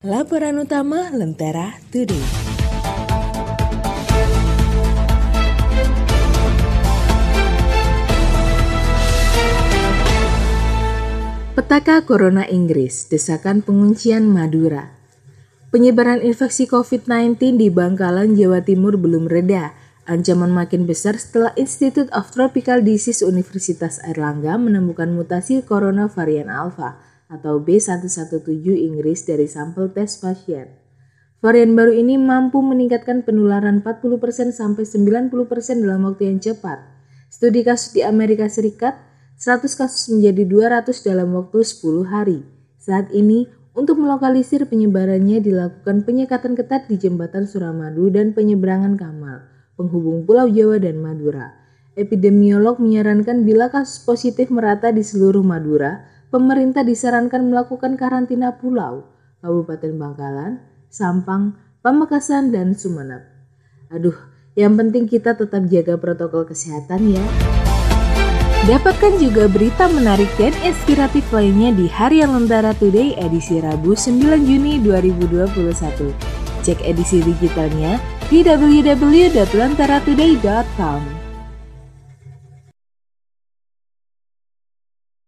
Laporan utama Lentera Today. Petaka Corona Inggris, desakan penguncian Madura. Penyebaran infeksi COVID-19 di Bangkalan, Jawa Timur belum reda. Ancaman makin besar setelah Institute of Tropical Disease Universitas Airlangga menemukan mutasi corona varian Alpha atau B117 Inggris dari sampel tes pasien. Varian baru ini mampu meningkatkan penularan 40% sampai 90% dalam waktu yang cepat. Studi kasus di Amerika Serikat, 100 kasus menjadi 200 dalam waktu 10 hari. Saat ini, untuk melokalisir penyebarannya dilakukan penyekatan ketat di jembatan Suramadu dan penyeberangan Kamal, penghubung Pulau Jawa dan Madura. Epidemiolog menyarankan bila kasus positif merata di seluruh Madura, pemerintah disarankan melakukan karantina pulau, Kabupaten Bangkalan, Sampang, Pamekasan, dan Sumeneb. Aduh, yang penting kita tetap jaga protokol kesehatan ya. Dapatkan juga berita menarik dan inspiratif lainnya di Harian Lentera Today edisi Rabu 9 Juni 2021. Cek edisi digitalnya di www.lenteratoday.com.